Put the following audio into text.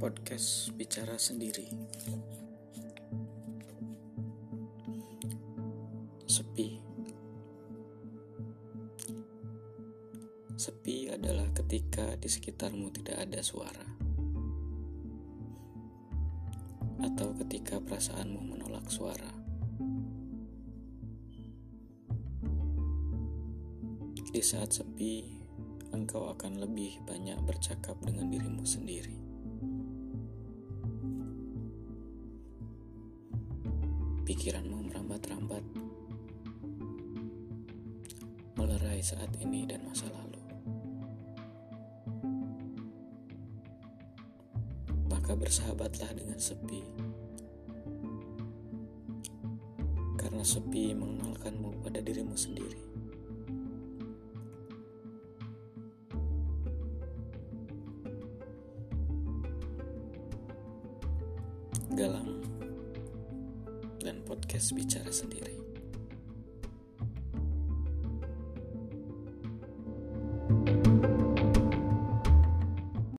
podcast bicara sendiri. Sepi. Sepi adalah ketika di sekitarmu tidak ada suara. Atau ketika perasaanmu menolak suara. Di saat sepi, engkau akan lebih banyak bercakap dengan dirimu sendiri. Pikiranmu merambat-rambat, melerai saat ini dan masa lalu. Maka bersahabatlah dengan sepi, karena sepi mengenalkanmu pada dirimu sendiri. Galang dan podcast bicara sendiri.